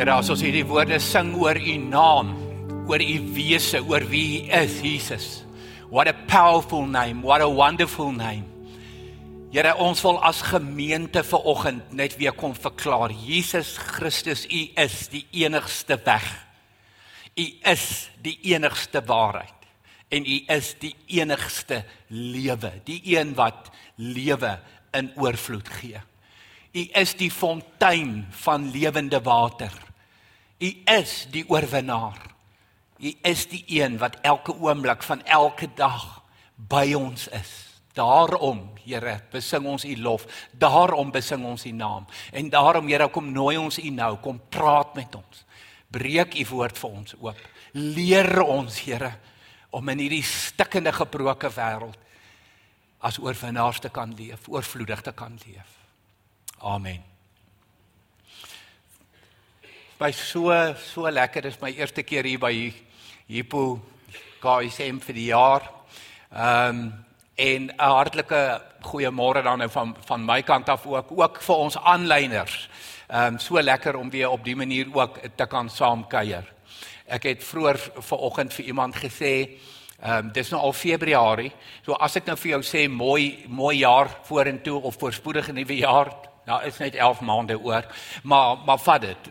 Here, as ons hierdie woorde sing oor u naam, oor u wese, oor wie u is, Jesus. What a powerful name, what a wonderful name. Here, ons wil as gemeente ver oggend net weer kom verklaar, Jesus Christus, u is die enigste weg. U is die enigste waarheid en u is die enigste lewe, die een wat lewe in oorvloed gee. U is die fontein van lewende water. U is die oorwinnaar. U is die een wat elke oomblik van elke dag by ons is. Daarom, Here, besing ons U lof. Daarom besing ons U naam. En daarom, Here, kom nooi ons U nou, kom praat met ons. Breek U woord vir ons oop. Leer ons, Here, om in hierdie stikkende gebroke wêreld as oorwinnaars te kan leef, oorvloedig te kan leef. Amen. By so so lekker is my eerste keer hier by Hippo KSM vir die jaar. Ehm um, en 'n hartlike goeiemôre dan nou van van my kant af ook ook vir ons aanlyners. Ehm um, so lekker om weer op die manier ook te kan saamkuier. Ek het vroeër vanoggend vir iemand gesê, ehm um, dis nou al Februarie. So as ek nou vir jou sê mooi mooi jaar vorentoe of voorspoedige nuwe jaar, Nou is net 11 maande oor, maar maar vat dit.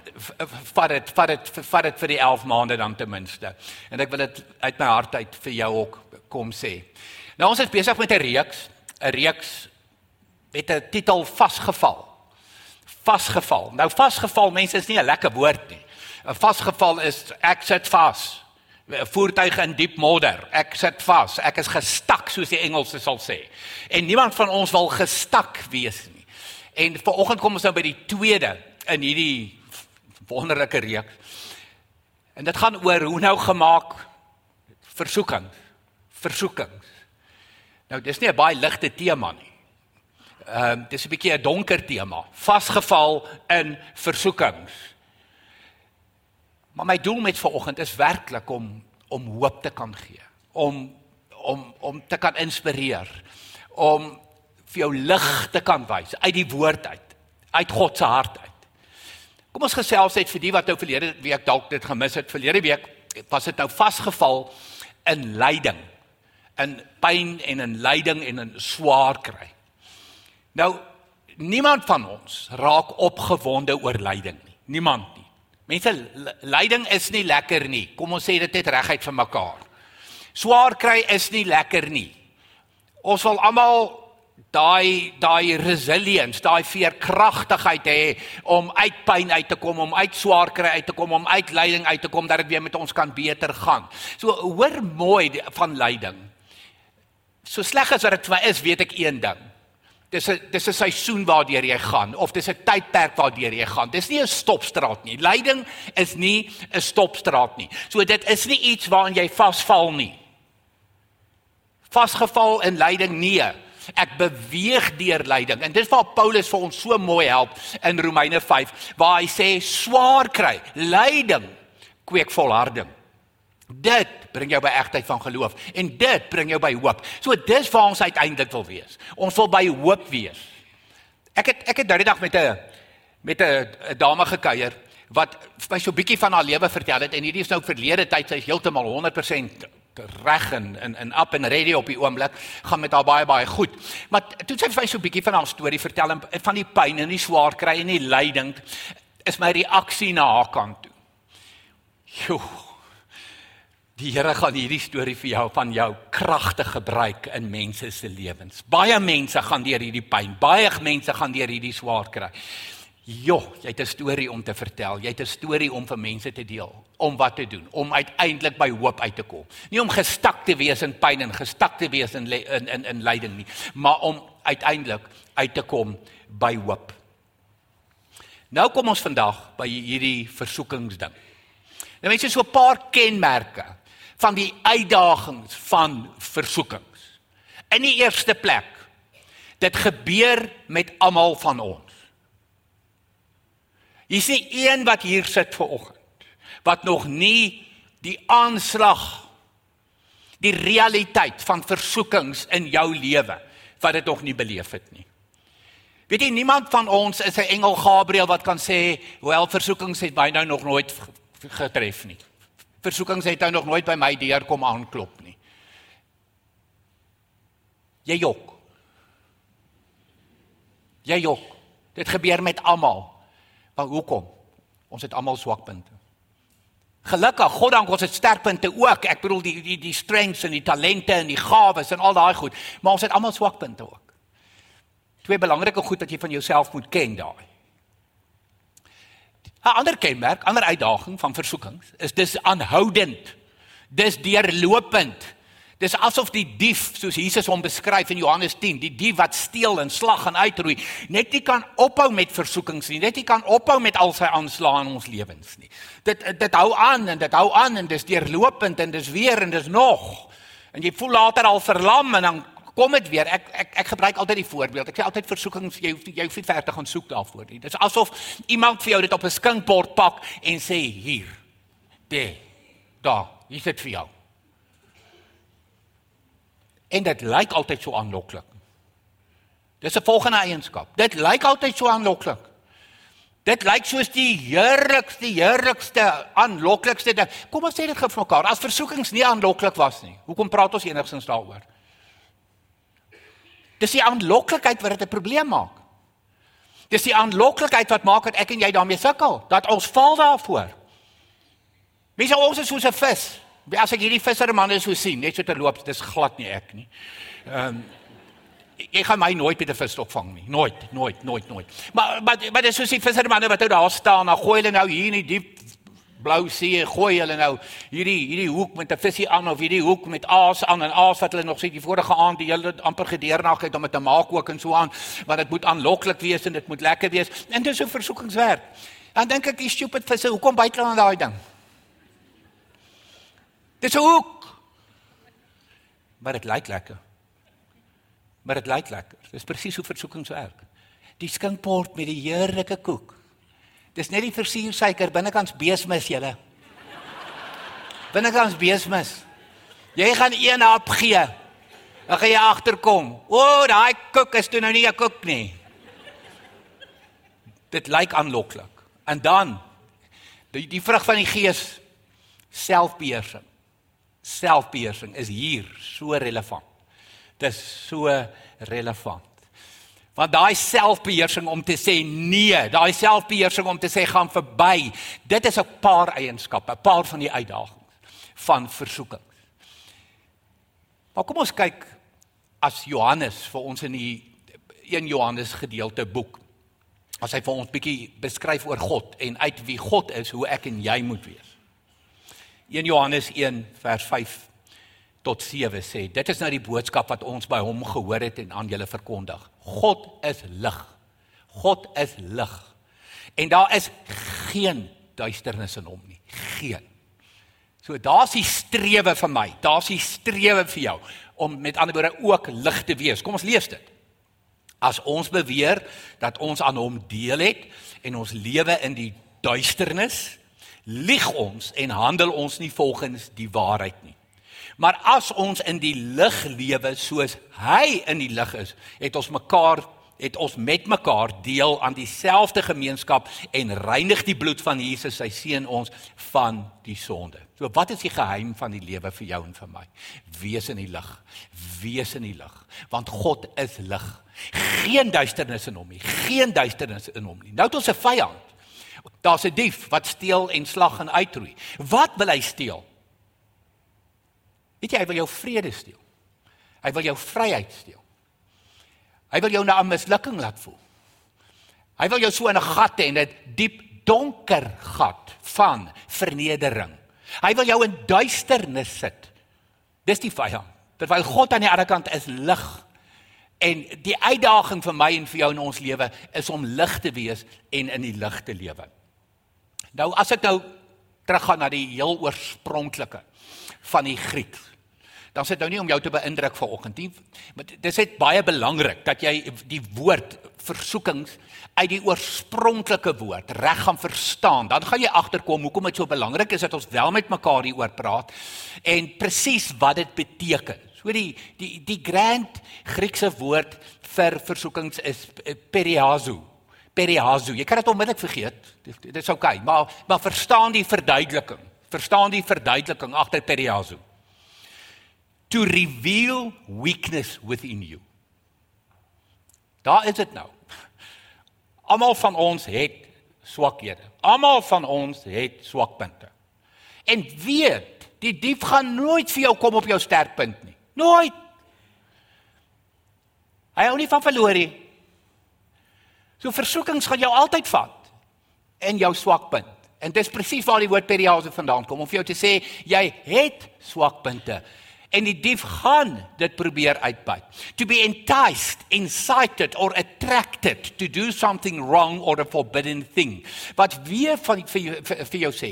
Vat dit, vat dit, vat dit vir die 11 maande dan ten minste. En ek wil dit uit my hart uit vir jou ook kom sê. Nou ons is besig met 'n reeks, 'n reeks met 'n titel vasgeval. Vasgeval. Nou vasgeval mense is nie 'n lekker woord nie. 'n Vasgeval is ek sit vas. 'n Voertuig in diep modder. Ek sit vas. Ek is gestak soos die Engelse sal sê. En niemand van ons wil gestak wees nie. En vanoggend kom ons nou by die tweede in hierdie wonderlike reeks. En dit gaan oor hoe nou gemaak versoeking. Versoekings. Nou dis nie 'n baie ligte tema nie. Ehm um, dis 'n bietjie 'n donker tema, vasgeval in versoekings. Maar my doel met vanoggend is werklik om om hoop te kan gee, om om om te kan inspireer, om vir jou lig te kan wys uit die woord uit, uit God se hart uit. Kom ons gesels net vir die wat nou verlede week dalk dit gemis het. Verlede week was dit nou vasgeval in lyding, in pyn en in lyding en in swaar kry. Nou niemand van ons raak opgewonde oor lyding nie. Niemand nie. Mense lyding is nie lekker nie. Kom ons sê dit net reguit vir mekaar. Swaar kry is nie lekker nie. Ons wil almal daai daai resilience, daai veerkragtigheid hê om uit pyn uit te kom, om uit swaar kry uit te kom, om uit lyding uit te kom dat dit weer met ons kan beter gaan. So hoor mooi van lyding. So sleg as wat dit vir is, weet ek een ding. Dis 'n dis 'n seisoen waardeur jy gaan of dis 'n tydperk waardeur jy gaan. Dis nie 'n stopstraat nie. Lyding is nie 'n stopstraat nie. So dit is nie iets waarin jy vasval nie. Vasgeval in lyding nee ek beweeg deur lyding. En dis waar Paulus vir ons so mooi help in Romeine 5 waar hy sê swaar kry, lyding kweek volharding. Dit bring jou by egtheid van geloof en dit bring jou by hoop. So dis waar ons uiteindelik wil wees. Ons wil by hoop wees. Ek het ek het daardie dag met 'n met 'n dame gekuier wat my so 'n bietjie van haar lewe vertel het en hierdie is nou verlede tyd sy is heeltemal 100% reg en in in up and ready op die oomblik gaan met haar baie baie goed. Maar toe sy vir my so 'n bietjie van haar storie vertel en van die pyn en die swaar kry en die lyding is my reaksie na haar kant toe. Jo. Die Here gaan hierdie storie vir jou van jou kragte gebruik in mense se lewens. Baie mense gaan deur hierdie pyn, baie mense gaan deur hierdie swaar kry. Jo, jy het 'n storie om te vertel. Jy het 'n storie om vir mense te deel. Om wat te doen? Om uiteindelik by hoop uit te kom. Nie om gestak te wees in pyn en gestak te wees in in in, in lyding nie, maar om uiteindelik uit te kom by hoop. Nou kom ons vandag by hierdie versoekingsding. Nou mense so 'n paar kenmerke van die uitdagings van versoekings. In die eerste plek, dit gebeur met almal van ons. Hier's nie een wat hier sit ver oggend wat nog nie die aanslag die realiteit van versoekings in jou lewe wat dit nog nie beleef het nie. Weet jy niemand van ons is 'n engel Gabriël wat kan sê, "Wel, versoekings het my nou nog nooit getref nie. Versoekings het nou nog nooit by my deur kom aanklop nie." Jy jok. Jy jok. Dit gebeur met almal. Maar hoekom? Ons het almal swakpunte. Gelukkig, God dank ons het sterkpunte ook. Ek bedoel die die die strengths en die talente en die gawes en al daai goed, maar ons het almal swakpunte ook. Twee belangrike goed wat jy van jouself moet ken daai. 'n Ander kenmerk, ander uitdaging van versoekings is dis aanhoudend. Dis deurlopend. Dis asof die dief, soos Jesus hom beskryf in Johannes 10, die dief wat steel en slag en uitroei, net nie kan ophou met versoekings nie, net nie kan ophou met al sy aanslae in ons lewens nie. Dit dit hou aan en dit hou aan en dis deurlopend en dis weer en dis nog. En jy voel later al verlam en dan kom dit weer. Ek ek ek gebruik altyd die voorbeeld. Ek sê altyd versoekings jy hoef jy hoef nie ver te gaan soek daarvoor nie. Dis asof iemand vir jou dit op 'n skinkbord pak en sê hier. Daar. Daar, hier is dit vir jou. En dit lyk altyd so aanloklik. Dis 'n volgende eienskap. Dit lyk altyd so aanloklik. Dit lyk soos die heerlikste, heerlikste, aanloklikste ding. Kom ons sê dit gou vir mekaar. As versoekings nie aanloklik was nie, hoekom praat ons enigsins daaroor? Dis die aanloklikheid wat dit 'n probleem maak. Dis die aanloklikheid wat maak dat ek en jy daarmee sukkel, dat ons val daarvoor. Sê ons is soos 'n vis? As ek hierdie vissermanne so sien, net so te loop, dis glad nie ek nie. Ehm um, ek gaan my nooit met 'n visstok vang nie. Nooit, nooit, nooit, nooit. Maar maar maar dis soos die vissermanne wat nou daar staan, dan gooi hulle nou hier in die diep blou see, gooi hulle nou hierdie hierdie hoek met 'n visie aan of hierdie hoek met aas aan en aas wat hulle nog sê die vorige aand die hele amper gedeernag het om dit te maak ook en so aan, want dit moet aanloklik wees en dit moet lekker wees. En dis so versoekingswerk. Dan dink ek die stupid visse, hoekom byt hulle aan daai ding? Dis 'n hoek. Maar dit lyk lekker. Maar dit lyk lekker. Dis presies hoe versoekings werk. Die skinkbord met die heerlike koek. Dis net die versuursuiker binnekant beesmis julle. Binnekant beesmis. Jy gaan een hap gee. Dan gaan jy agterkom. O, oh, daai koek is toe nou nie 'n koek nie. Dit lyk aanloklik. En dan die die vrug van die gees selfbeheersing selfbeheersing is hier so relevant. Dis so relevant. Want daai selfbeheersing om te sê nee, daai selfbeheersing om te sê gaan verby, dit is 'n paar eienskappe, 'n paar van die uitdagings van versoeking. Maar kom ons kyk as Johannes vir ons in die 1 Johannes gedeelte boek. As hy vir ons bietjie beskryf oor God en uit wie God is, hoe ek en jy moet wees. 1 Johannes 1 vers 5 tot 7 sê dit is nou die boodskap wat ons by hom gehoor het en aan julle verkondig. God is lig. God is lig. En daar is geen duisternis in hom nie. Geen. So daar's die strewe vir my. Daar's die strewe vir jou om met ander woorde ook lig te wees. Kom ons lees dit. As ons beweer dat ons aan hom deel het en ons lewe in die duisternis lieg ons en handel ons nie volgens die waarheid nie. Maar as ons in die lig lewe soos hy in die lig is, het ons mekaar het ons met mekaar deel aan dieselfde gemeenskap en reinig die bloed van Jesus sy seun ons van die sonde. So wat is die geheim van die lewe vir jou en vir my? Wees in die lig. Wees in die lig, want God is lig. Geen duisternis in hom nie. Geen duisternis in hom nie. Nou het ons 'n vyand. Daar's 'n dief wat steel en slag en uitroei. Wat wil hy steel? Weet jy, hy wil jou vrede steel. Hy wil jou vryheid steel. Hy wil jou na 'n mislukking laat voel. Hy wil jou so in 'n gat hê, 'n diep donker gat van vernedering. Hy wil jou in duisternis sit. Dis die vyand. Terwyl God aan die ander kant is lig. En die uitdaging vir my en vir jou in ons lewe is om lig te wees en in die lig te lewe. Nou as ek nou teruggaan na die heel oorspronklike van die Griek. Dan sê dit nou nie om jou te beïndruk vanoggend nie, maar dit net baie belangrik dat jy die woord versoekings uit die oorspronklike woord reg gaan verstaan. Dan gaan jy agterkom hoekom dit so belangrik is dat ons wel met mekaar hieroor praat en presies wat dit beteken. So die die die grand Griekse woord vir versoekings is periazo. Periazo. Jy kan dit onmiddellik vergeet. Dit is oukei, okay, maar maar verstaan die verduideliking. Verstaan die verduideliking agter periazo. To reveal weakness within you. Daar is dit nou. Almal van ons het swakhede. Almal van ons het swakpunte. En weet, die dief gaan nooit vir jou kom op jou sterkpunt nie. Nooit. Hy hou nie van verloor nie. So versoekings gaan jou altyd vat in jou swakpunt. En dis presies waar die woord periase vandaan kom om vir jou te sê jy het swakpunte en die dief gaan dit probeer uitbuit. To be enticed, incited or attracted to do something wrong or a forbidden thing. Wat weer van vir vir, vir jou sê.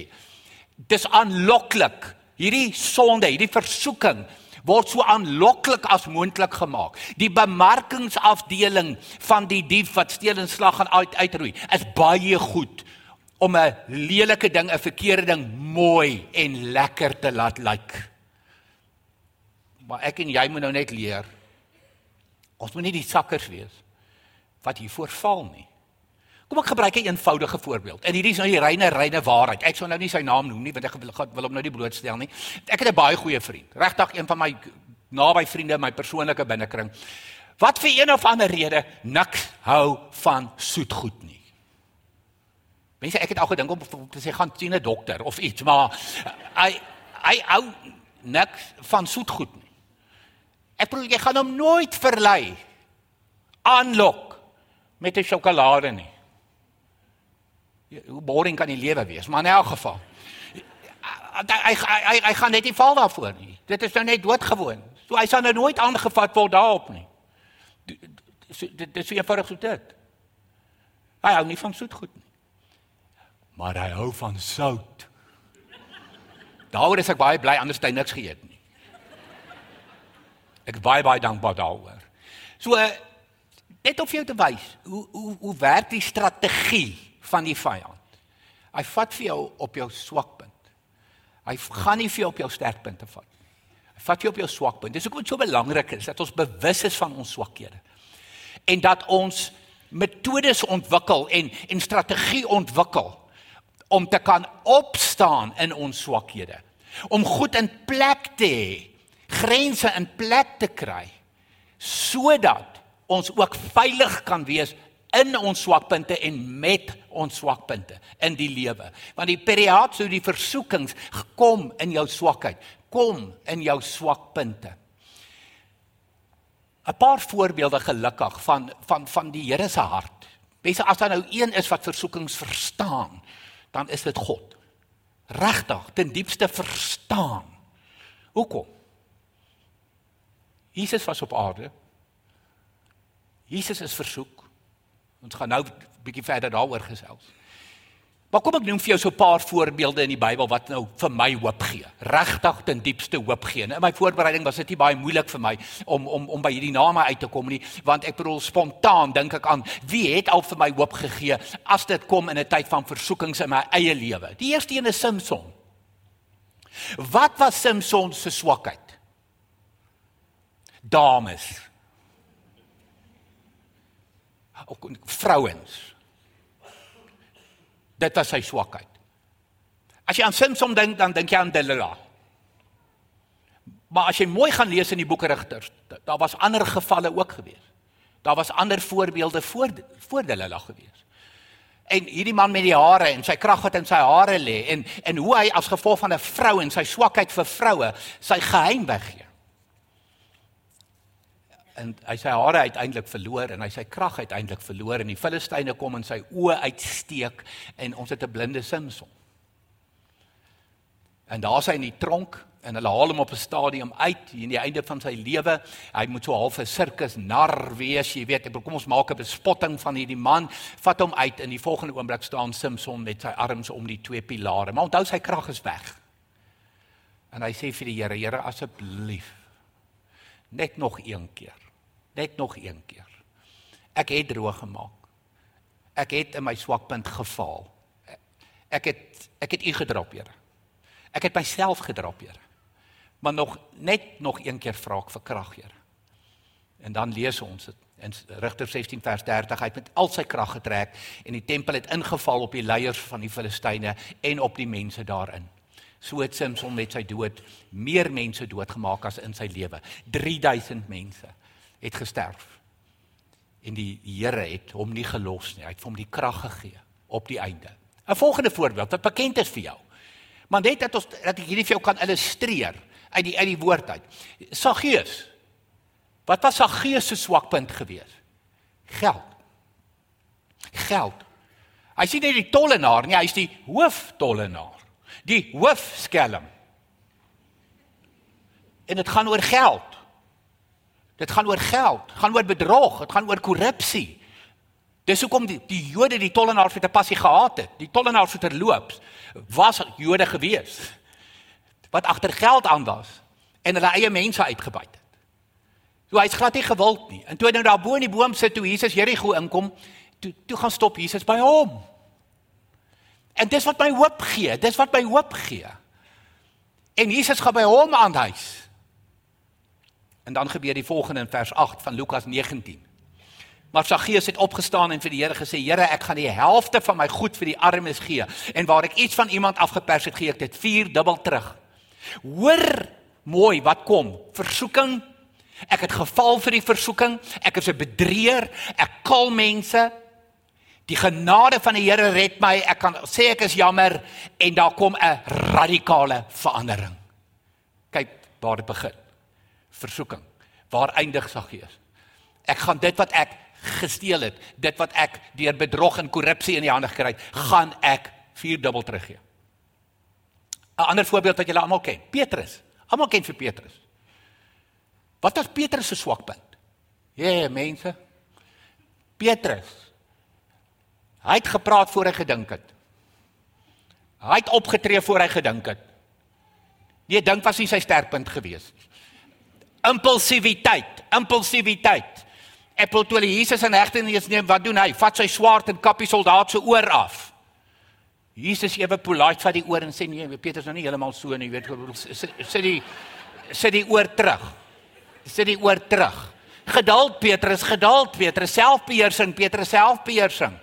Dis aanloklik. Hierdie sonde, hierdie versoeking word so aanloklik as moontlik gemaak. Die bemarkingsafdeling van die dief wat steel en slag gaan uit uitroei is baie goed om 'n lelike ding, 'n verkeerde ding mooi en lekker te laat lyk. Like. Maar ek en jy moet nou net leer. Ons moet nie die sakkers wees wat hier voorval nie. Kom ek gebruik 'n eenvoudige voorbeeld. En hierdie is nou die reine reine waarheid. Ek sal nou nie sy naam noem nie want ek wil, wil hom nou nie blootstel nie. Ek het 'n baie goeie vriend. Regtig een van my naby vriende in my persoonlike binnekring. Wat vir een of ander rede niks hou van soetgoed nie. Mense, ek het al gedink om, om te sê gaan sien 'n dokter of iets, maar hy hy hou niks van soetgoed nie. Ek bedoel jy gaan hom nooit verlei aanlok met 'n sjokolade nie. Hoe boring kan die lewe wees? Maar in elk geval. Hy hy hy, hy gaan net nie val daarvoor nie. Dit is nou net doodgewoon. So hy sal nou nooit aangevat word daarop nie. Dit dit is so eenvoudig so dit. Hy hou nie van soet goed nie. Maar hy hou van sout. Daaroor is ek baie bly anders het hy niks geëet nie. Ek baie baie dankbaar daaroor. So net om vir jou te wys hoe hoe hoe werk die strategie van die vyand. Hy vat vir jou op jou swakpunt. Hy gaan nie vir jou op jou sterkpunte vat nie. Hy vat jou op jou swakpunt. Dis hoekom dit so belangrik is dat ons bewus is van ons swakhede. En dat ons metodes ontwikkel en en strategie ontwikkel om te kan opstaan in ons swakhede. Om goed in plek te hê, grense in plek te kry sodat ons ook veilig kan wees in ons swakpunte en met ons swakpunte in die lewe. Want die periaat sou die versoekings kom in jou swakheid, kom in jou swakpunte. 'n Paar voorbeelde gelukkig van van van die Here se hart. Mense as daar nou een is wat versoekings verstaan, dan is dit God. Regtig, ten diepste verstaan. Hoekom? Jesus was op aarde. Jesus is versoek. Ons gaan nou 'n bietjie verder daaroor gesels. Maar kom ek noem vir jou so 'n paar voorbeelde in die Bybel wat nou vir my hoop gee. Regtig ten diepste hoop gee. In my voorbereiding was dit nie baie moeilik vir my om om om by hierdie name uit te kom nie, want ek bedoel spontaan dink ek aan wie het al vir my hoop gegee as dit kom in 'n tyd van versoekings in my eie lewe. Die eerste een is Samson. Wat was Samson se swakheid? Dames. Ook vrouens. Dit was sy swakheid. As jy aan Samson dink, dan dink jy aan Delilah. Maar as jy mooi gaan lees in die boeke Rigters, daar was ander gevalle ook gewees. Daar was ander voorbeelde voor voor Delilah gewees. En hierdie man met die hare en sy krag wat in sy hare lê en en hoe hy as gevolg van 'n vrou en sy swakheid vir vroue sy geheim weggee en hy sy hare uiteindelik verloor en hy sy krag uiteindelik verloor en die Filistyne kom en sy oë uitsteek en ons het 'n blinde Samson. En daar sy in die tronk en hulle haal hom op 'n stadium uit in die einde van sy lewe. Hy moet so half 'n sirkus nar wees, jy weet. Kom ons maak 'n bespotting van hierdie man, vat hom uit en die volgende oomblik staan Samson met sy arms om die twee pilare. Maar onthou sy krag is weg. En hy sê vir die Here, Here asseblief net nog een keer net nog een keer. Ek het droog gemaak. Ek het in my swakpunt gefaal. Ek het ek het u gedrop, Here. Ek het myself gedrop, Here. Maar nog net nog een keer vra ek vir krag, Here. En dan lees ons dit in Rigter 16 vers 30 hy het met al sy krag getrek en die tempel het ingeval op die leiers van die Filistyne en op die mense daarin. So het Samson met sy dood meer mense doodgemaak as in sy lewe. 3000 mense het gesterf. En die Here het hom nie gelos nie. Hy het vir hom die krag gegee op die einde. 'n Volgende voorbeeld wat bekend is vir jou. Maar net dat ons dat ek hierdie vir jou kan illustreer uit die uit die woord uit. Saggeus. Wat was Saggeus se swakpunt geweest? Geld. Geld. Hy sien net die tollenaar, nee, hy's die hooftollenaar. Die hoofskelm. En dit gaan oor geld. Dit gaan oor geld, gaan oor bedrog, dit gaan oor korrupsie. Dis hoekom die, die Jode die tollenaars met 'n passie gehaat het. Die tollenaars het terloops was Jode gewees wat agter geld aan was en hulle eie mense uitgebuit het. So hy's glad nie gewild nie. En toe hy nou daar bo in die boom sit toe Jesus Jerigo inkom, toe toe gaan stop Jesus by hom. En dis wat my hoop gee, dis wat my hoop gee. En Jesus gaan by hom aan huis. En dan gebeur die volgende in vers 8 van Lukas 19. Maar Saggeus het opgestaan en vir die Here gesê: "Here, ek gaan die helfte van my goed vir die armes gee en waar ek iets van iemand afgepers het, gee ek dit vier dubbel terug." Hoor mooi wat kom. Versoeking. Ek het geval vir die versoeking. Ek is 'n bedrieër. Ek kal mense. Die genade van die Here red my. Ek kan sê ek is jammer en daar kom 'n radikale verandering. Kyk waar dit begin versoeking. Waar eindig Saggeus? Ek gaan dit wat ek gesteel het, dit wat ek deur bedrog en korrupsie in die hande gekry het, gaan ek vierdubbel teruggee. 'n Ander voorbeeld wat julle almal ken, Petrus. Almal ken vir Petrus. Wat was Petrus se swakpunt? Ja, yeah, mense. Petrus. Hy het gepraat voor hy gedink het. Hy het opgetree voor hy gedink het. Nee, dink was nie sy sterkpunt gewees nie impulsiwiteit, impulsiwiteit. Apple toe hulle Jesus in hegtenis neem, wat doen hy? Vat sy swaard en kap die soldaat se oor af. Jesus ewe polite vat die oor en sê nee, Petrus nou nie heeltemal so nie, weet sit die sit die oor terug. Sit die oor terug. Geduld Petrus, geduld Petrus, selfbeheersing Petrus, selfbeheersing.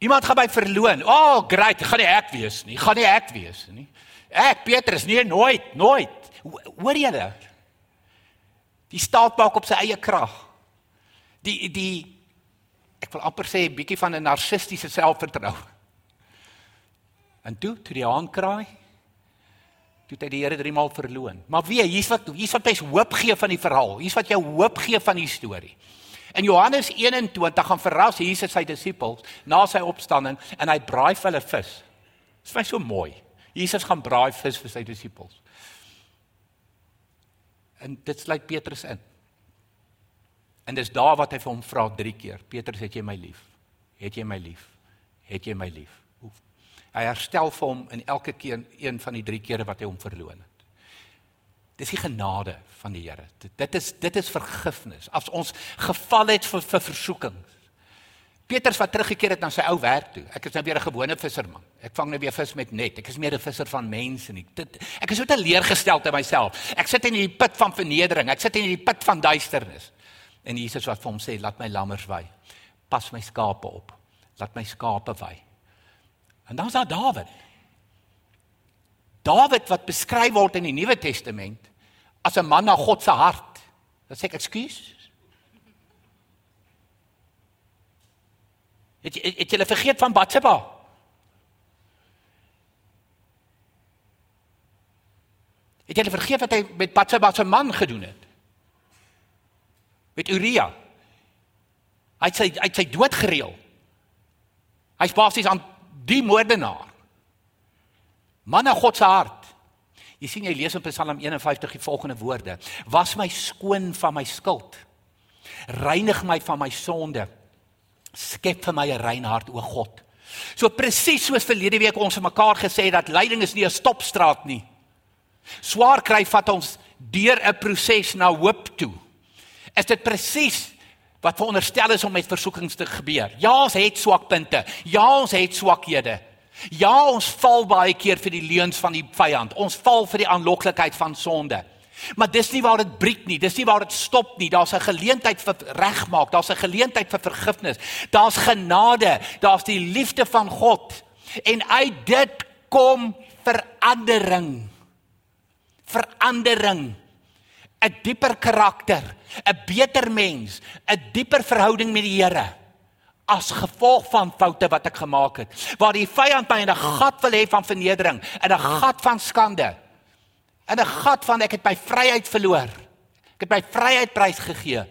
Iemand gaan by verloon. Oh, great, gaan nie ek wees nie. Gaan nie ek wees nie. Ek Petrus, nee nooit, nooit. Hoor dit? Die staat maak op sy eie krag. Die die ek wil amper sê 'n bietjie van 'n narcistiese selfvertroue. En toe, toe die haan kraai, toe het hy die Here drie maal verloon. Maar wie, hier's wat hier's wat hy hoop gee van die verhaal. Hier's wat jou hoop gee van die storie. In Johannes 21 gaan verras Jesus sy disippels na sy opstanding en hy braai vir hulle vis. Dit is vir my so mooi. Jesus gaan braai vis vir sy disippels. En dit sluit Petrus in. En dis daar wat hy vir hom vra 3 keer. Petrus, het jy my lief? Het jy my lief? Het jy my lief? Oef. Hy herstel vir hom in elke keer een van die 3 kere wat hy hom verloon het. Dis die genade van die Here. Dit is dit is vergifnis. As ons geval het vir, vir versoekings, Petrus wat teruggekeer het na sy ou werk toe. Ek is nou weer 'n gewone visserman. Ek vang nou weer vis met net. Ek is meer 'n visser van mense nie. Dit ek is so teleurgestel te myself. Ek sit in hierdie put van vernedering. Ek sit in hierdie put van duisternis. En Jesus wat vir hom sê, "Laat my lammers wy. Pas my skape op. Laat my skape wy." En dan is daar Dawid. Dawid wat beskryf word in die Nuwe Testament as 'n man na God se hart. Dan sê ek, "Ekskuus, Het het, het julle vergeet van Batsheba? Het julle vergeet wat hy met Batsheba se man gedoen het? Met Uria. Hy het sy hy het sy dood gereël. Hy's basies aan die moordenaar. Man na God se hart. Jy sien jy lees in Psalm 51 die volgende woorde: Was my skoon van my skuld. Reinig my van my sonde skep vir my 'n rein hart o God. So presies soos verlede week ons vir mekaar gesê het dat lyding is nie 'n stopstraat nie. Swaar kry vat ons deur 'n proses na hoop toe. Is dit presies wat veronderstel is om met versoekings te gebeur? Ja, ons het swakpunte. Ja, ons het swakhede. Ja, ons val baie keer vir die leuns van die vyand. Ons val vir die aanloklikheid van sonde. Maar dis nie waar dit breek nie. Dis nie waar dit stop nie. Daar's 'n geleentheid vir regmaak. Daar's 'n geleentheid vir vergifnis. Daar's genade. Daar's die liefde van God. En uit dit kom verandering. Verandering. 'n Dieper karakter, 'n beter mens, 'n dieper verhouding met die Here as gevolg van foute wat ek gemaak het. Waar die vyand my in 'n gat wil hê van vernedering, in 'n gat van skande in 'n gat van ek het my vryheid verloor. Ek het my vryheid prysgegee.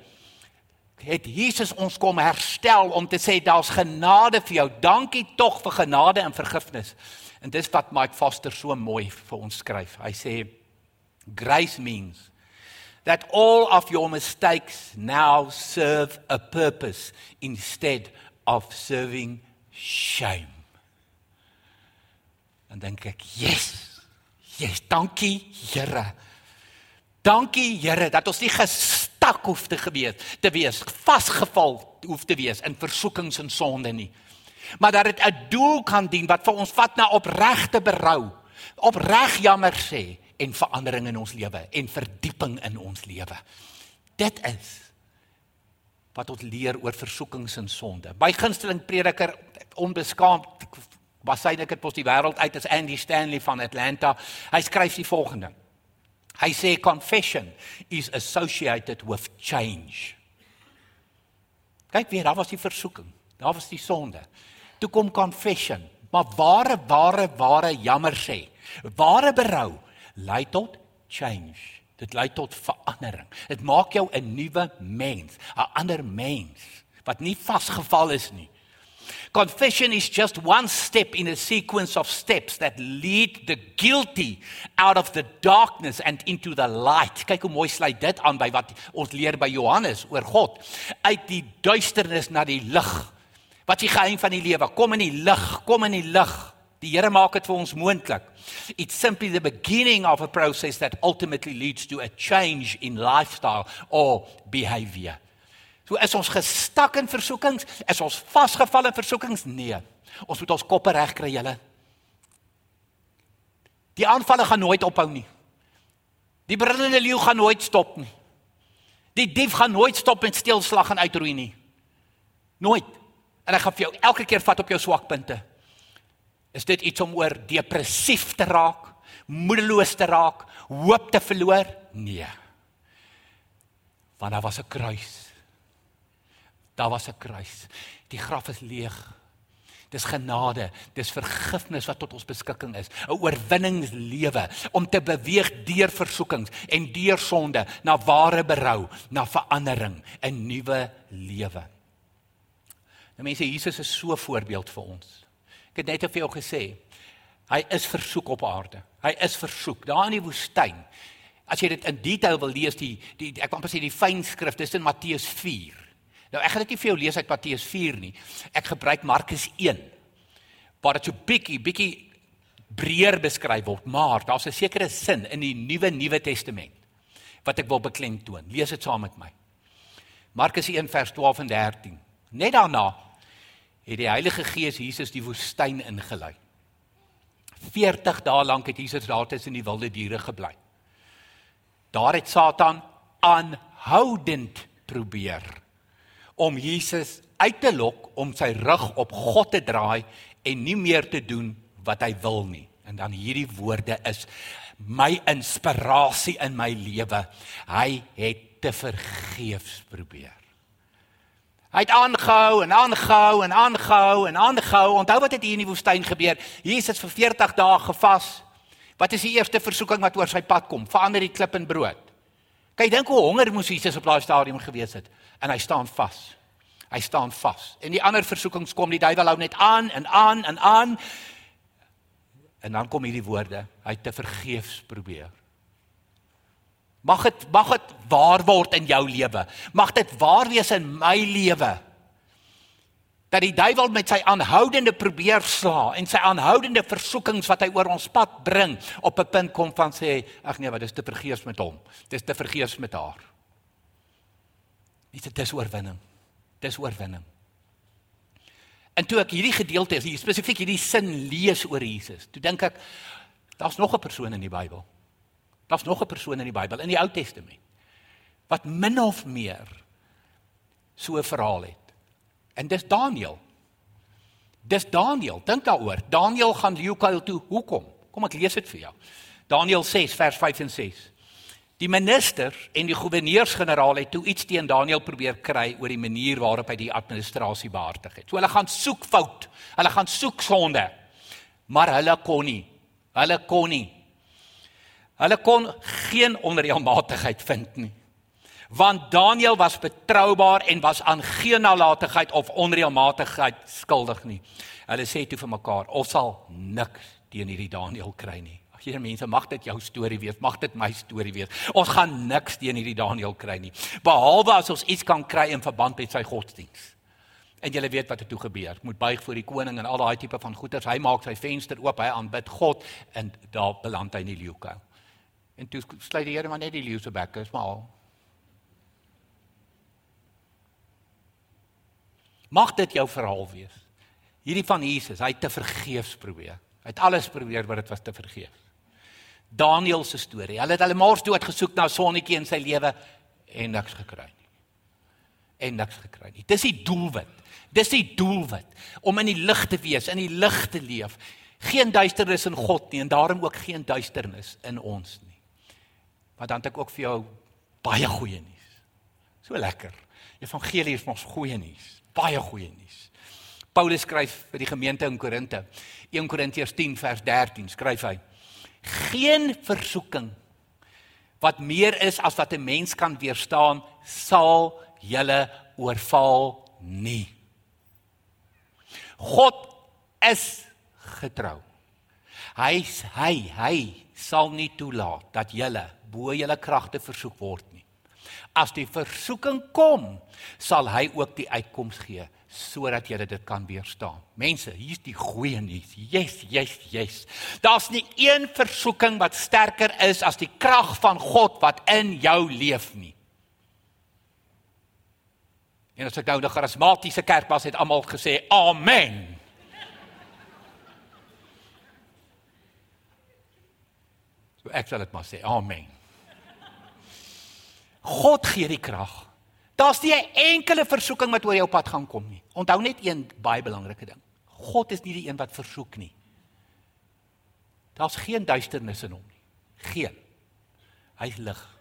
Het Jesus ons kom herstel om te sê daar's genade vir jou. Dankie tog vir genade en vergifnis. En dis wat Mike Foster so mooi vir ons skryf. Hy sê grace means that all of your mistakes now serve a purpose instead of serving shame. En dan dink ek, yes. Yes, dankie Here. Dankie Here dat ons nie gestak hoef te gewees te wees, vasgeval hoef te wees in versoekings en sonde nie. Maar dat dit 'n doel kan dien wat vir ons vat na opregte berou, opreg jammer sê en verandering in ons lewe en verdieping in ons lewe. Dit is wat ons leer oor versoekings en sonde. My gunsteling prediker onbeskaamd Basyn ek het pos die wêreld uit as Andy Stanley van Atlanta. Hy skryf die volgende. Hy sê confession is associated with change. Kyk weer, daar was die versoeking. Daar was die sonde. Toe kom confession, maar ware ware ware jammer sê. Ware berou lei tot change. Dit lei tot verandering. Dit maak jou 'n nuwe mens, 'n ander mens wat nie vasgeval is nie. Confession is just one step in a sequence of steps that lead the guilty out of the darkness and into the light. Kyk hoe mooi sluit dit aan by wat ons leer by Johannes oor God. Uit die duisternis na die lig. Wat is die geheim van die lewe? Kom in die lig, kom in die lig. Die Here maak dit vir ons moontlik. It's simply the beginning of a process that ultimately leads to a change in lifestyle or behavior. So is ons gestak in versoekings? Is ons vasgevall in versoekings? Nee. Ons moet ons koppe reg kry, julle. Die aanvalle gaan nooit ophou nie. Die brullende leeu gaan nooit stop nie. Die dief gaan nooit stop met steelslag en uitroei nie. Nooit. En hy gaan vir jou elke keer vat op jou swakpunte. Is dit iets om oor depressief te raak, moedeloos te raak, hoop te verloor? Nee. Want daar was 'n kruis Daar was 'n kruis. Die graf is leeg. Dis genade, dis vergifnis wat tot ons beskikking is. 'n Oorwinningslewe om te beweeg deur versoekings en deur sonde na ware berou, na verandering, 'n nuwe lewe. Nou mense, Jesus is so 'n voorbeeld vir ons. Ek het net vir jou gesê, hy is versoek op aarde. Hy is versoek daar in die woestyn. As jy dit in detail wil lees, die die ek kan pas sê die fyn skrif, dis in Matteus 4. Nou ek gaan dit nie vir jou lees uit Matteus 4 nie. Ek gebruik Markus 1. Waar dit so bietjie bietjie breër beskryf word, maar daar's 'n sekere sin in die Nuwe Nuwe Testament wat ek wil beklemtoon. Lees dit saam met my. Markus 1 vers 12 en 13. Net daarna het die Heilige Gees Jesus die woestyn ingelei. 40 dae lank het Jesus daar tussen die wilde diere gebly. Daar het Satan aanhoudend probeer om Jesus uit te lok om sy rug op God te draai en nie meer te doen wat hy wil nie. En dan hierdie woorde is my inspirasie in my lewe. Hy het te vergeefs probeer. Hy het aangehou en aangehou en aangehou en aangehou. Onthou wat het hier in die woestyn gebeur? Jesus vir 40 dae gevas. Wat is die eerste versoeking wat oor sy pad kom? Verander die klip in brood. Kyk, dink hoe honger moes Jesus op daai stadium gewees het en hy staan vas. Hy staan vas. En die ander versoekings kom, die duiwel hou net aan en aan en aan. En dan kom hierdie woorde, hy te vergeefs probeer. Mag dit mag dit waar word in jou lewe. Mag dit waar wees in my lewe. Dat die duiwel met sy aanhoudende probeer sla en sy aanhoudende versoekings wat hy oor ons pad bring op 'n punt kom van sê ag nee, wat is te vergeefs met hom. Dis te vergeefs met haar. Nie dit is oorwinning. Dis oorwinning. En toe ek hierdie gedeelte hier spesifiek hierdie sin lees oor Jesus, toe dink ek daar's nog 'n persoon in die Bybel. Daar's nog 'n persoon in die Bybel in die Ou Testament wat min of meer so 'n verhaal het. En dis Daniël. Dis Daniël. Dink daaroor. Daniël gaan Leeukuil toe. Hoekom? Kom ek lees dit vir jou. Daniël 6 vers 5 en 6. Die minister en die goewerneurs-generaal het toe iets teen Daniël probeer kry oor die manier waarop hy die administrasie behartig het. So hulle gaan soek fout. Hulle gaan soek sonde. Maar hulle kon nie. Hulle kon nie. Hulle kon geen onreëlmatigheid vind nie want Daniël was betroubaar en was aan geen nalatigheid of onreëlmatigheid skuldig nie. Hulle sê toe vir mekaar, ons sal niks teen hierdie Daniël kry nie. Ag hier mense, mag dit jou storie wees, mag dit my storie wees. Ons gaan niks teen hierdie Daniël kry nie, behalwe as ons iets kan kry in verband met sy godsdiens. En jy weet wat het toe gebeur. Moet buig voor die koning en al daai tipe van goeders. Hy maak sy venster oop, hy aanbid God en daar beland hy in die leeukuil. En toe sluit die Here maar net die leeu se bekke, is maar al. Mag dit jou verhaal wees. Hierdie van Jesus, hy het te vergeefs probeer. Hy het alles probeer wat dit was te vergeef. Daniël se storie. Hulle het hulle mors dood gesoek na sonnetjie in sy lewe en niks gekry nie. En niks gekry nie. Dis die doelwit. Dis die doelwit om in die lig te wees, in die lig te leef. Geen duisternis in God nie en daarom ook geen duisternis in ons nie. Maar dan het ek ook vir jou baie goeie nuus. So lekker. Evangelie is ons goeie nuus baie goeie nuus. Paulus skryf vir die gemeente in Korinte. 1 Korintiërs 10 vers 13 skryf hy: Geen versoeking wat meer is as wat 'n mens kan weerstaan, sal julle oorval nie. God is getrou. Hy hy hy sal nie toelaat dat julle bo julle kragte versoek word nie. As die versoeking kom, sal hy ook die uitkoms gee sodat jy dit kan weerstaan. Mense, hier's die goeie nuus. Yes, yes, yes. Daar's nie een versoeking wat sterker is as die krag van God wat in jou leef nie. En as ek nou 'n charismatiese kerk was, het almal gesê amen. So ek sal dit maar sê amen. God gee die krag. Daar's nie 'n enkele versoeking wat oor jou pad gaan kom nie. Onthou net een baie belangrike ding. God is nie die een wat versoek nie. Daar's geen duisternis in hom nie. Geen. Hy's lig.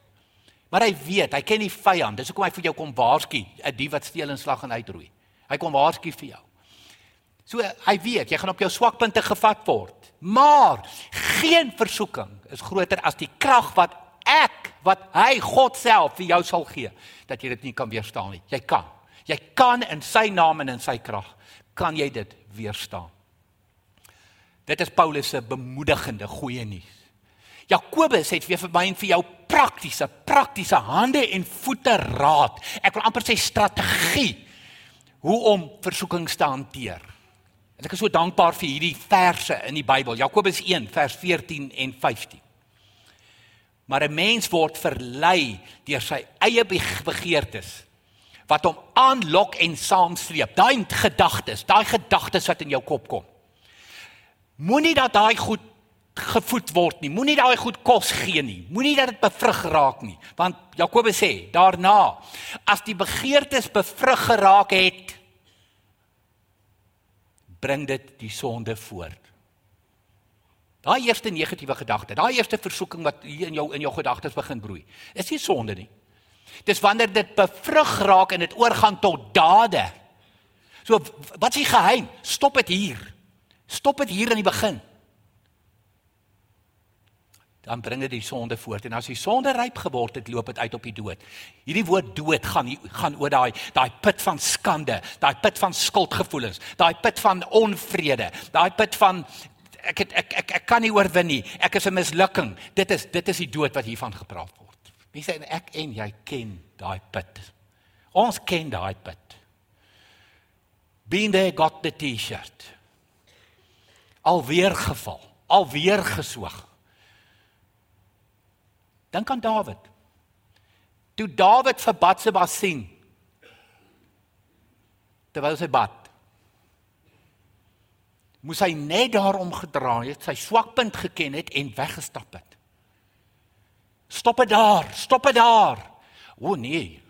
Maar hy weet, hy ken die vyand. Dis hoekom hy vir jou kom waarsku, 'n dief wat steel en slag en uitroei. Hy kom waarsku vir jou. So hy weet, jy gaan op jou swakpunte gevat word. Maar geen versoeking is groter as die krag wat wat hy God self vir jou sal gee dat jy dit nie kan weerstaan nie. Jy kan. Jy kan in sy naam en in sy krag kan jy dit weerstaan. Dit is Paulus se bemoedigende goeie nuus. Jakobus het weer vir my en vir jou praktiese praktiese hande en voete raad. Ek wil amper sê strategie hoe om versoekings te hanteer. En ek is so dankbaar vir hierdie verse in die Bybel. Jakobus 1 vers 14 en 15. Maar 'n mens word verlei deur sy eie begeertes wat hom aanlok en saamsleep. Daai gedagtes, daai gedagtes wat in jou kop kom. Moenie dat daai goed gevoed word nie. Moenie daai goed kos gee nie. Moenie dat dit bevrug raak nie. Want Jakobus sê, daarna as die begeertes bevrug geraak het, bring dit die sonde voort. Daai eerste negatiewe gedagte, daai eerste versoeking wat hier in jou in jou gedagtes begin broei, is nie sonde nie. Dis wanneer dit bevrug raak en dit oorgaan tot dade. So wat is die geheim? Stop dit hier. Stop dit hier in die begin. Dan bring dit die sonde voort en as die sonde ryp geword het, loop dit uit op die dood. Hierdie woord dood gaan gaan oor daai daai put van skande, daai put van skuldgevoelens, daai put van onvrede, daai put van ek het ek ek ek kan nie oorwin nie. Ek is 'n mislukking. Dit is dit is die dood wat hiervan gepraat word. Mense en ek en jy ken daai put. Ons ken daai put. Been there got the T-shirt. Alweer geval, alweer gesoog. Dink aan Dawid. Toe Dawid verbad se was sien. Terwyl hy bad. Moes hy net daarom gedraai het, sy swakpunt geken het en weggestap het. Stop dit daar, stop dit daar. O nee.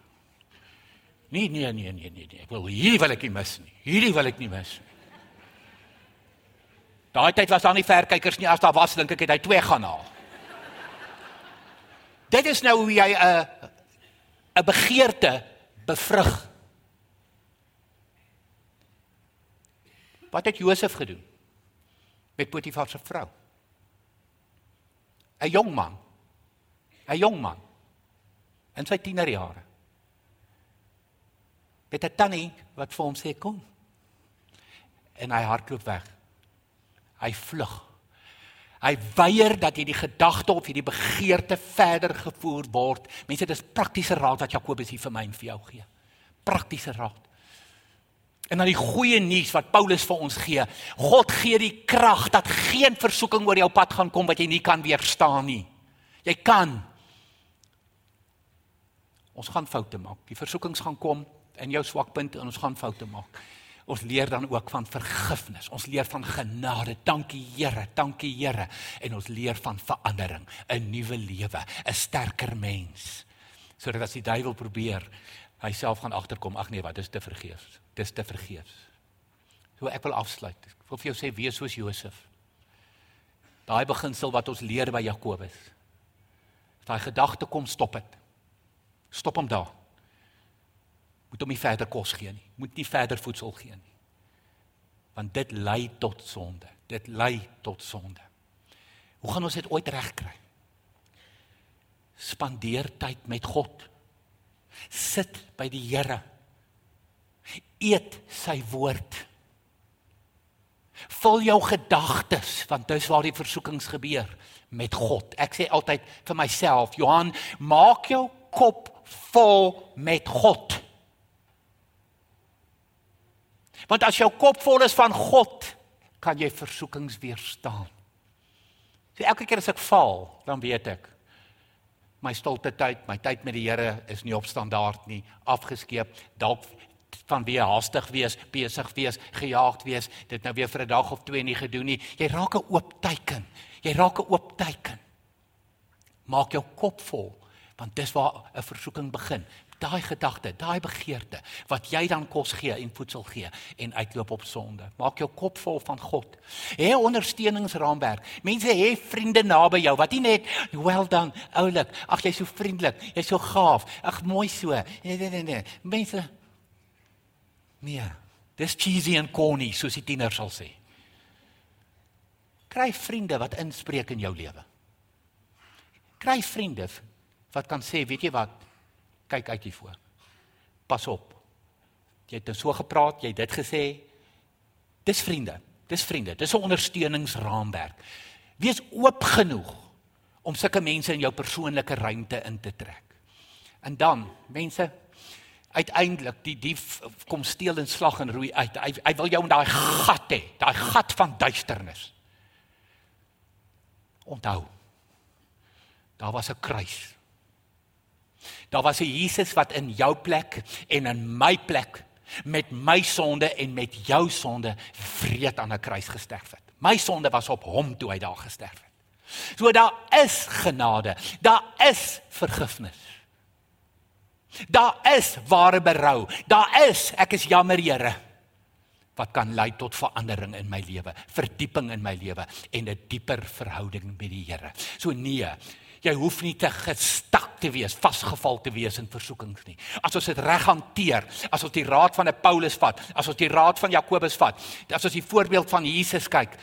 Nee nee nee nee nee. nee. Ek wil hierdie wil ek nie mis nie. Hierdie wil ek nie mis nie. Daai tyd was daar nie verkykers nie. As daar was, dink ek het hy twee gaan haal. Dit is nou hoe jy 'n 'n begeerte bevrug. Wat het Josef gedoen met Potifar se vrou? 'n Jong man. 'n Jong man in sy tienerjare. Met 'n tannie wat vir hom sê kom. En hy hardloop weg. Hy vlug. Hy weier dat hierdie gedagte of hierdie begeerte verder gevoer word. Mense, dis praktiese raad wat Jakobus hier vir my en vir jou gee. Praktiese raad. En dan die goeie nuus wat Paulus vir ons gee. God gee die krag dat geen versoeking oor jou pad gaan kom wat jy nie kan weerstaan nie. Jy kan. Ons gaan foute maak. Die versoekings gaan kom in jou swakpunte en ons gaan foute maak. Ons leer dan ook van vergifnis. Ons leer van genade. Dankie Here, dankie Here. En ons leer van verandering, 'n nuwe lewe, 'n sterker mens. Sodat as die duiwel probeer, hy self gaan agterkom, ag nee, wat, dis te vergeefs. Dis te vergeefs. So ek wil afsluit. Ek wil vir jou sê wees soos Josef. Daai beginsel wat ons leer by Jakobus. As daai gedagte kom, stop dit. Stop hom daar moet hom nie verder kos gee nie. Moet nie verder voedsel gee nie. Want dit lei tot sonde. Dit lei tot sonde. Hoe gaan ons dit ooit regkry? Spandeer tyd met God. Sit by die Here. Eet sy woord. Vul jou gedagtes want dis waar die versoekings gebeur met God. Ek sê altyd vir myself, Johan, maak jou kop vol met God. Want as jou kop vol is van God, kan jy versoekings weerstaan. So elke keer as ek val, dan weet ek my stilte tyd, my tyd met die Here is nie op standaard nie, afgeskeep, dalk van weer haastig wees, besig wees, gejaagd wees, dit nou weer vir 'n dag of twee nie gedoen nie. Jy raak 'n oop teiken. Jy raak 'n oop teiken. Maak jou kop vol, want dis waar 'n versoeking begin daai gedagte, daai begeerte wat jy dan kos gee en voedsel gee en uitloop op sonde. Maak jou kop vol van God. Hê ondersteuningsraamwerk. Mense hê vriende naby jou wat nie net well done, oulik, ag jy's so vriendelik, jy's so gaaf, ag mooi so. Nee nee nee. nee. Mense Nee. Dis cheesy en corny soos die tieners sal sê. Kry vriende wat inspreek in jou lewe. Kry vriende wat kan sê, weet jy wat? Kyk uit hiervoor. Pas op. Jy het so gepraat, jy het dit gesê. Dis vriende. Dis vriende. Dis 'n ondersteuningsraamwerk. Wees oop genoeg om sulke mense in jou persoonlike ruimte in te trek. En dan, mense, uiteindelik die dief kom steel en slag en roei uit. Hy hy wil jou in daai gat hê, daai gat van duisternis. Onthou. Daar was 'n kruis Daar was 'n Jesus wat in jou plek en in my plek met my sonde en met jou sonde vreed aan 'n kruis gesterf het. My sonde was op hom toe hy daar gesterf het. So daar is genade, daar is vergifnis. Daar is ware berou. Daar is ek is jammer Here wat kan lei tot verandering in my lewe, verdieping in my lewe en 'n dieper verhouding met die Here. So nee, jy hoef nie te gestak te wees, vasgeval te wees in versoekings nie. As ons dit reg hanteer, as ons die raad van 'n Paulus vat, as ons die raad van Jakobus vat, as ons die voorbeeld van Jesus kyk,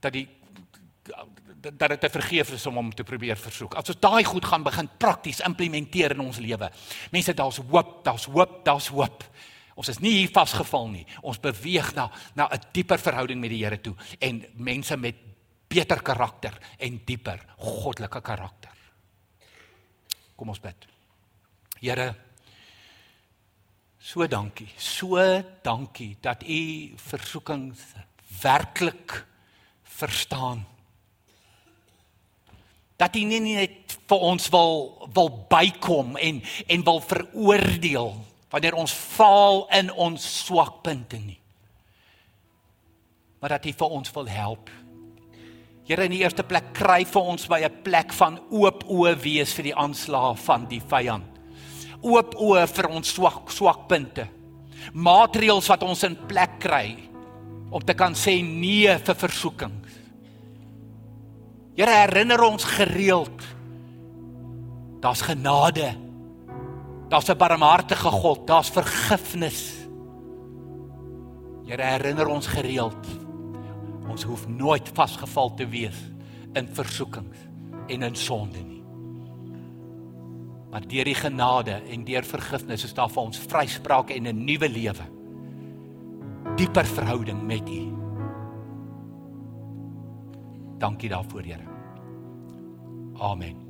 dat die dat dit te vergeef is om hom te probeer versoek. As ons daai goed gaan begin prakties implementeer in ons lewe. Mense, daar's hoop, daar's hoop, daar's hoop. Ons is nie hier vasgevall nie. Ons beweeg na na 'n dieper verhouding met die Here toe en mense met beter karakter en dieper goddelike karakter. Kom ons bid. Here so dankie. So dankie dat u versoekings werklik verstaan. Dat u nie net vir ons wil wil bykom en en wil veroordeel wanneer ons faal in ons swakpunte nie. maar dat U vir ons wil help. Here in die eerste plek kry vir ons by 'n plek van oop oë wees vir die aanslae van die vyand. Oop oë vir ons swak swakpunte. Maatreëls wat ons in plek kry om te kan sê nee vir versoekings. Here herinner ons gereeld. Daar's genade. Daar's 'n barmhartige God, daar's vergifnis. Here herinner ons gereeld. Ons hoef nooit vasgeval te wees in versoekings en in sonde nie. Maar deur die genade en deur vergifnis is daar vir ons vryspraak en 'n nuwe lewe. Dieper verhouding met U. Dankie daarvoor, Here. Amen.